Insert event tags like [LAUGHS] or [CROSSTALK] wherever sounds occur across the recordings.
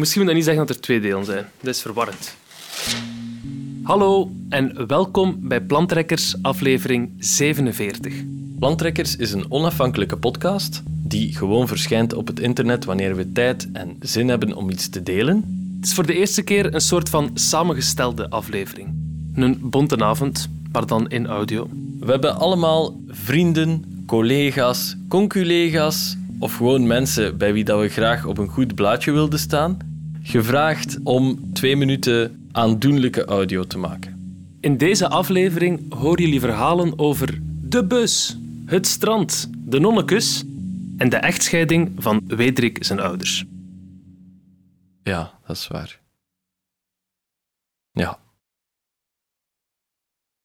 Misschien moet je niet zeggen dat er twee delen zijn. Dat is verwarrend. Hallo en welkom bij Plantrekkers aflevering 47. Plantrekkers is een onafhankelijke podcast die gewoon verschijnt op het internet wanneer we tijd en zin hebben om iets te delen. Het is voor de eerste keer een soort van samengestelde aflevering. Een bonte avond, maar dan in audio. We hebben allemaal vrienden, collega's, conculega's of gewoon mensen bij wie dat we graag op een goed blaadje wilden staan, gevraagd om twee minuten aandoenlijke audio te maken. In deze aflevering horen jullie verhalen over de bus, het strand, de nonnekus en de echtscheiding van Wederik zijn ouders. Ja, dat is waar. Ja.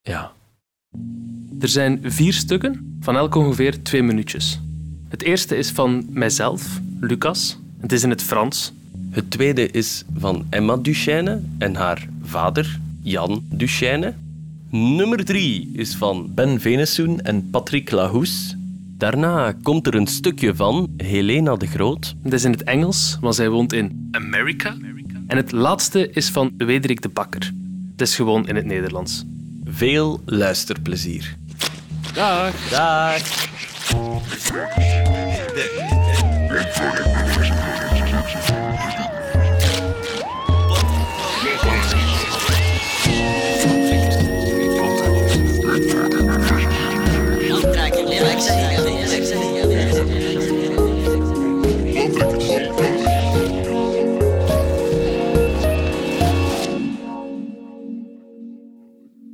Ja. Er zijn vier stukken, van elk ongeveer twee minuutjes. Het eerste is van mijzelf, Lucas. Het is in het Frans. Het tweede is van Emma Duchesne en haar vader, Jan Duchesne. Nummer drie is van Ben Venesoen en Patrick Lahoes. Daarna komt er een stukje van Helena de Groot. Het is in het Engels, want zij woont in Amerika. En het laatste is van Wederik de Bakker. Het is gewoon in het Nederlands. Veel luisterplezier. Dag. Dag.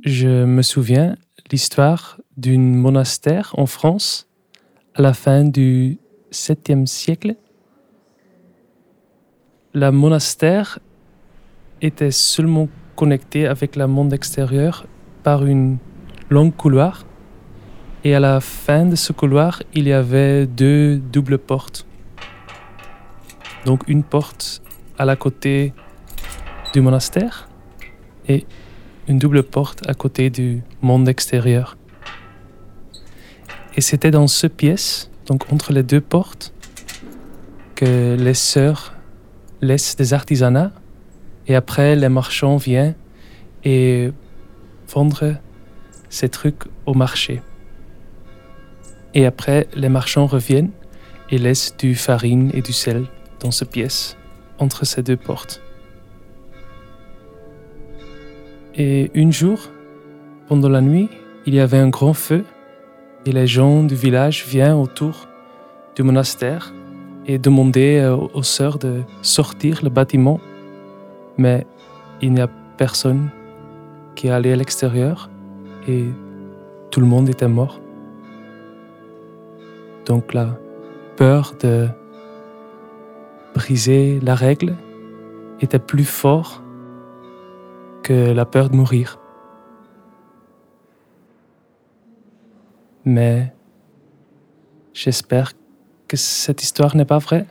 Je me souviens l'histoire d'un monastère en France à la fin du 7e siècle. Le monastère était seulement connecté avec le monde extérieur par une longue couloir. Et à la fin de ce couloir, il y avait deux doubles portes. Donc une porte à la côté du monastère et une double porte à côté du monde extérieur. Et c'était dans ce pièce, donc entre les deux portes, que les sœurs laissent des artisanats et après les marchands viennent et vendre ces trucs au marché. Et après les marchands reviennent et laissent du farine et du sel dans ce pièce entre ces deux portes. Et un jour, pendant la nuit, il y avait un grand feu et les gens du village viennent autour du monastère et demandaient euh, aux sœurs de sortir le bâtiment. Mais il n'y a personne qui est allé à l'extérieur et tout le monde était mort. Donc la peur de briser la règle était plus fort que la peur de mourir. Mais j'espère que cette histoire n'est pas vraie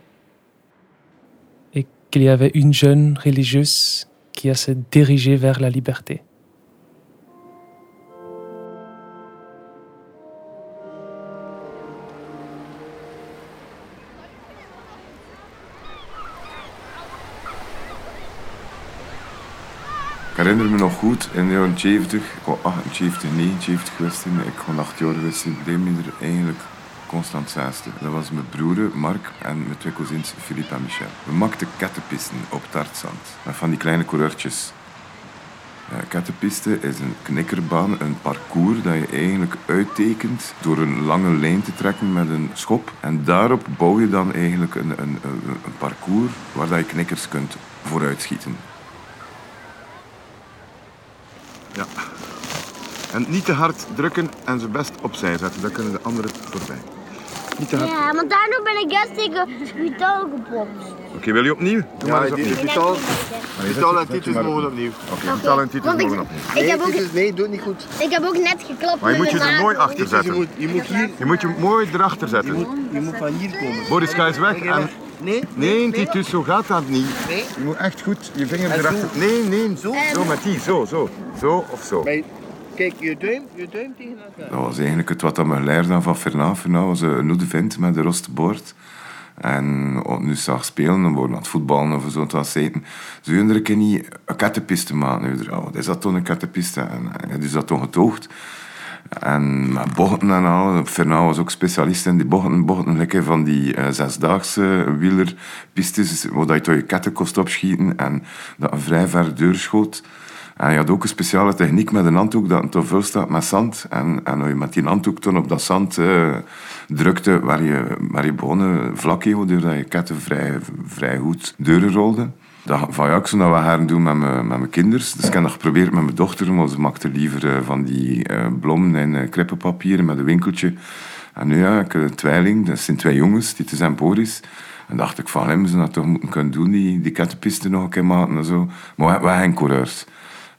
et qu'il y avait une jeune religieuse qui a se dirigé vers la liberté. Ik herinner me nog goed, in de jaren 70, ik was 78, 79 geweest, toen, ik was 8 jaar geweest, me er eigenlijk constant. Dat was mijn broer Mark en mijn twee cousins Philippe en Michel. We maakten kettenpisten op tartzand, van die kleine coureurtjes. Ja, kettenpiste is een knikkerbaan, een parcours dat je eigenlijk uittekent door een lange lijn te trekken met een schop. En daarop bouw je dan eigenlijk een, een, een, parcours waar je knikkers kunt vooruitschieten. Ja. En niet te hard drukken en ze best opzij zetten, dan kunnen de anderen voorbij. Niet te hard. Ja, want daardoor ben ik juist tegen Vitaal gepopt. Oké, wil je opnieuw? Doe maar eens opnieuw. Vitaal je- en Titus mogen opnieuw. Oké, Vitaal en Titus mogen opnieuw. Ik heb ook, Titus, nee, doe het niet goed. ik heb ook net geklapt Maar je moet je er mooi achter Titus, je zetten. moet, je moet hier, Je moet je mooi erachter je zetten. moet, je moet van hier komen. Boris, ga eens weg. En... Nee, Nee, Titus, zo gaat dat niet. Nee. Je moet echt goed je vinger erachter... Nee, nee, zo. Zo met die, zo, zo. Zo of zo. Kijk, je duim, je duim tegen elkaar. Dat was eigenlijk het wat dat me geleerd had van Fernand. Was een oude vent met een roste boord. En nu zag spelen, dan worden aan het voetballen of zo, was zitten. Ze willen er niet een kattenpiste maken. Wat is dat toch een kattenpiste? En, en is dat toch getoogd? En met bochten en al. Fernand was ook specialist in die bochten. Lekker van die uh, zesdaagse wielerpistes, waar je toch je ketten kost opschieten en dat een vrij ver deur schoot. Je had ook een speciale techniek met een handdoek dat te veel staat met zand. En, en als je met die handdoek toen op dat zand uh, drukte, waar je, waar je begonnen vlak hield, doordat je ketten vrij, vrij goed deuren rolden. Dat, van ja, ik zou dat wel gaan doen met mijn, met mijn kinders. Dus ik heb dat geprobeerd met mijn dochter, maar ze maakte liever uh, van die uh, blommen en uh, krippenpapieren met een winkeltje. En nu ja, ik heb een tweeling, dat zijn twee jongens, Titus en Boris. En dacht ik van, hem ze dat toch moeten kunnen doen, die, die nog een keer maken en zo. Maar we hebben geen coureurs.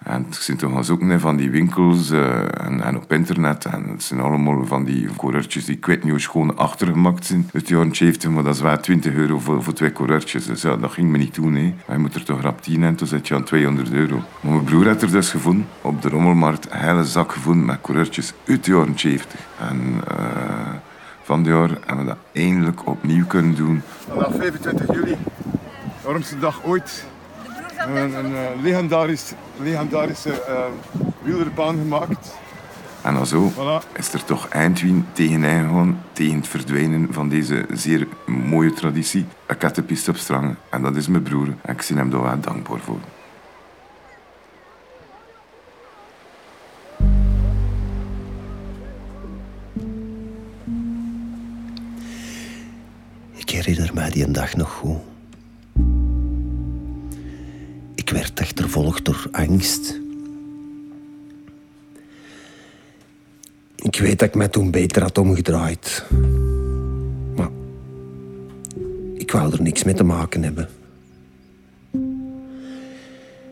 En ik zit toch gaan zoeken van die winkels uh, en, op internet. En het zijn allemaal van die coureurtjes die ik weet niet hoe schoon achtergemaakt zijn. De jaren 70, maar dat is wel 20 euro voor, voor twee coureurtjes. Dus dat ging me niet doen. Je moet er toch rap 10 en toen zit je aan 200 euro. Mijn broer had er dus gevonden, op de rommelmarkt, een hele zak gevonden met coureurtjes uit de jaren 70. En uh, van die jaar hebben we dat eindelijk opnieuw kunnen doen. Vanaf 25 juli, warmste dag ooit een, een uh, legendarisch, legendarische uh, wielerbaan gemaakt. En dan zo voilà. is er toch eindwien tegen gewoon tegen het verdwijnen van deze zeer mooie traditie. Een kattenpiste op strang. En dat is mijn broer. En ik zie hem daar wel dankbaar voor. Ik herinner mij die dag nog goed. Werd achtervolgd door angst. Ik weet dat ik mij toen beter had omgedraaid. Maar ik wou er niks mee te maken hebben.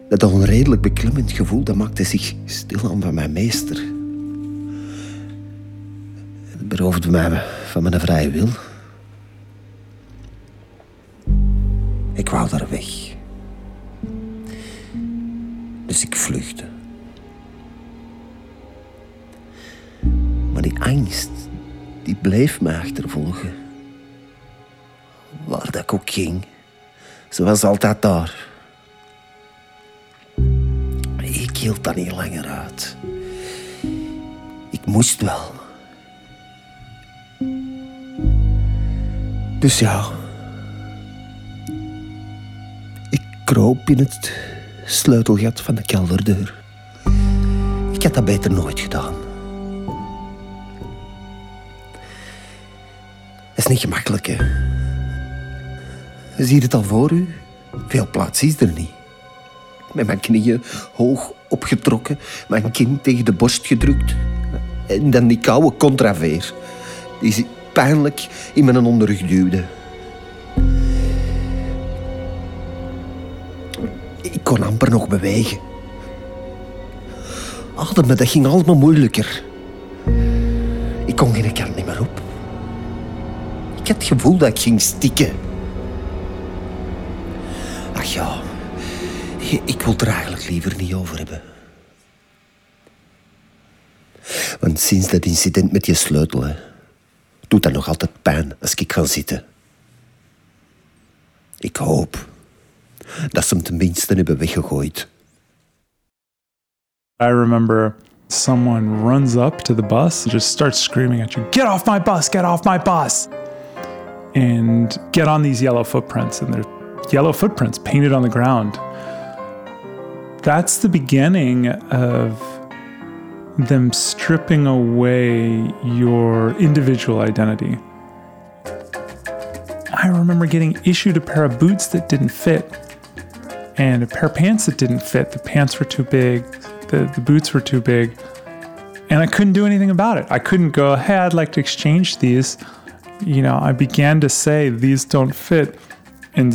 Dat onredelijk beklemmend gevoel dat maakte zich stilaan van mijn meester. Het beroofde mij van mijn vrije wil. Ik vluchtte. Maar die angst, die bleef me achtervolgen. Waar dat ik ook ging, ze was altijd daar. Ik hield dat niet langer uit. Ik moest wel. Dus ja, ik kroop in het sleutelgat van de kelderdeur. Ik had dat beter nooit gedaan. Het is niet gemakkelijk, hè. Zie je het al voor u? Veel plaats is er niet. Met mijn knieën hoog opgetrokken, mijn kin tegen de borst gedrukt. En dan die koude contraveer, die pijnlijk in mijn onderrug duwde. Ik kon amper nog bewegen. Ademen, dat ging allemaal moeilijker. Ik kon geen kant niet meer op. Ik had het gevoel dat ik ging stikken. Ach ja, ik wil het er eigenlijk liever niet over hebben. Want sinds dat incident met je sleutel, doet dat nog altijd pijn als ik ga zitten. Ik hoop I remember someone runs up to the bus and just starts screaming at you, Get off my bus, get off my bus! And get on these yellow footprints. And they're yellow footprints painted on the ground. That's the beginning of them stripping away your individual identity. I remember getting issued a pair of boots that didn't fit and a pair of pants that didn't fit. The pants were too big, the, the boots were too big, and I couldn't do anything about it. I couldn't go, hey, I'd like to exchange these. You know, I began to say, these don't fit, and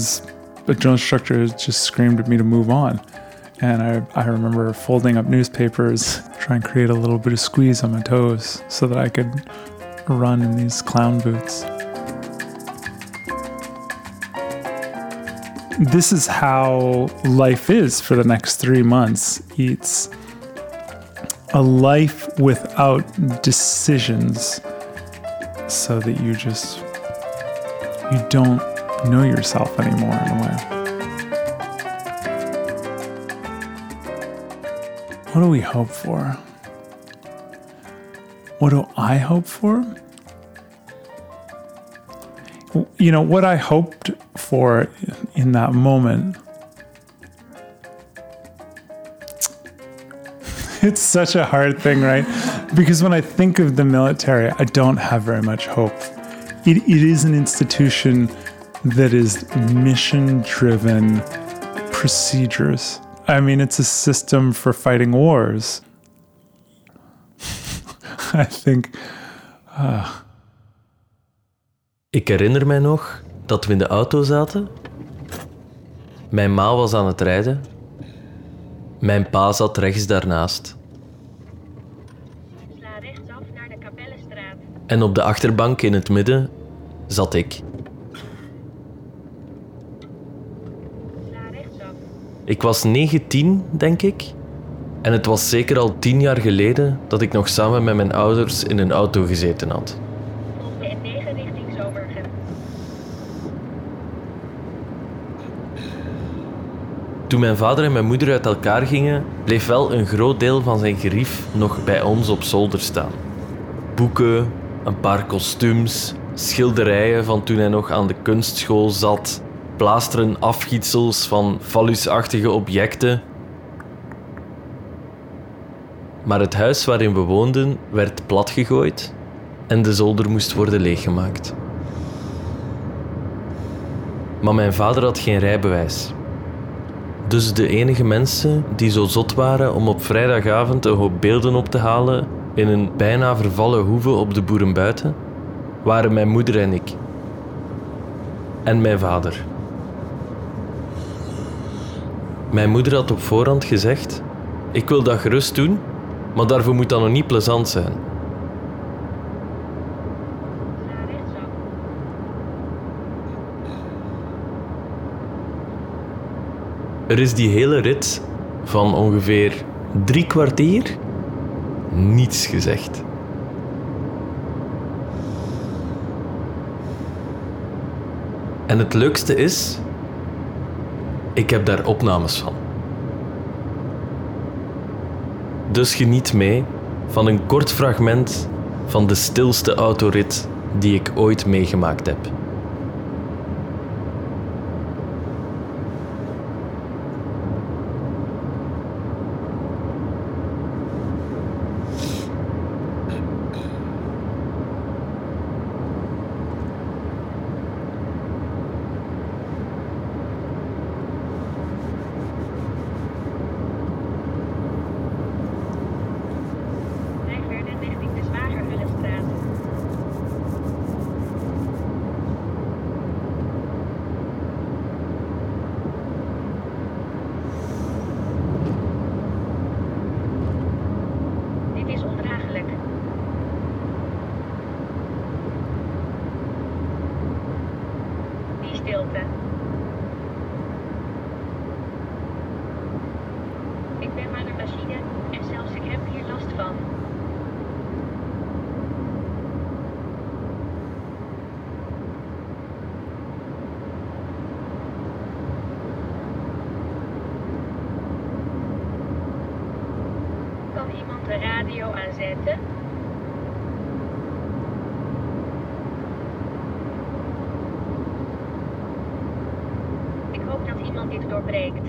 the drill instructor just screamed at me to move on. And I, I remember folding up newspapers, [LAUGHS] trying to create a little bit of squeeze on my toes so that I could run in these clown boots. This is how life is for the next three months. It's a life without decisions, so that you just you don't know yourself anymore in a way. What do we hope for? What do I hope for? You know, what I hoped for in that moment. [LAUGHS] It's such a hard thing, right? Because when I think of the military, I don't have very much hope. It, it is an institution that is mission driven procedures. I mean, it's a system for fighting wars. [LAUGHS] I think. Uh, Ik herinner mij nog dat we in de auto zaten. Mijn ma was aan het rijden. Mijn pa zat rechts daarnaast. Sla rechtsaf naar de Kapellenstraat. En op de achterbank in het midden zat ik. Sla rechtsaf. Ik was 19, denk ik. En het was zeker al tien jaar geleden dat ik nog samen met mijn ouders in een auto gezeten had. Toen mijn vader en mijn moeder uit elkaar gingen, bleef wel een groot deel van zijn gerief nog bij ons op zolder staan. Boeken, een paar kostuums, schilderijen van toen hij nog aan de kunstschool zat, plaasteren afgietsels van fallusachtige objecten. Maar het huis waarin we woonden werd platgegooid en de zolder moest worden leeggemaakt. Maar mijn vader had geen rijbewijs. Dus de enige mensen die zo zot waren om op vrijdagavond een hoop beelden op te halen in een bijna vervallen hoeve op de boerenbuiten, waren mijn moeder en ik. En mijn vader. Mijn moeder had op voorhand gezegd: Ik wil dat gerust doen, maar daarvoor moet dat nog niet plezant zijn. Er is die hele rit van ongeveer drie kwartier niets gezegd. En het leukste is, ik heb daar opnames van. Dus geniet mee van een kort fragment van de stilste autorit die ik ooit meegemaakt heb. Rij verder richting de Zwagerhullenstraat. Dit is ondraaglijk. Die stilte. Ik ben maar een machine en zelfs ik heb hier last van. Kan iemand de radio aanzetten? Ik hoop dat iemand dit doorbreekt.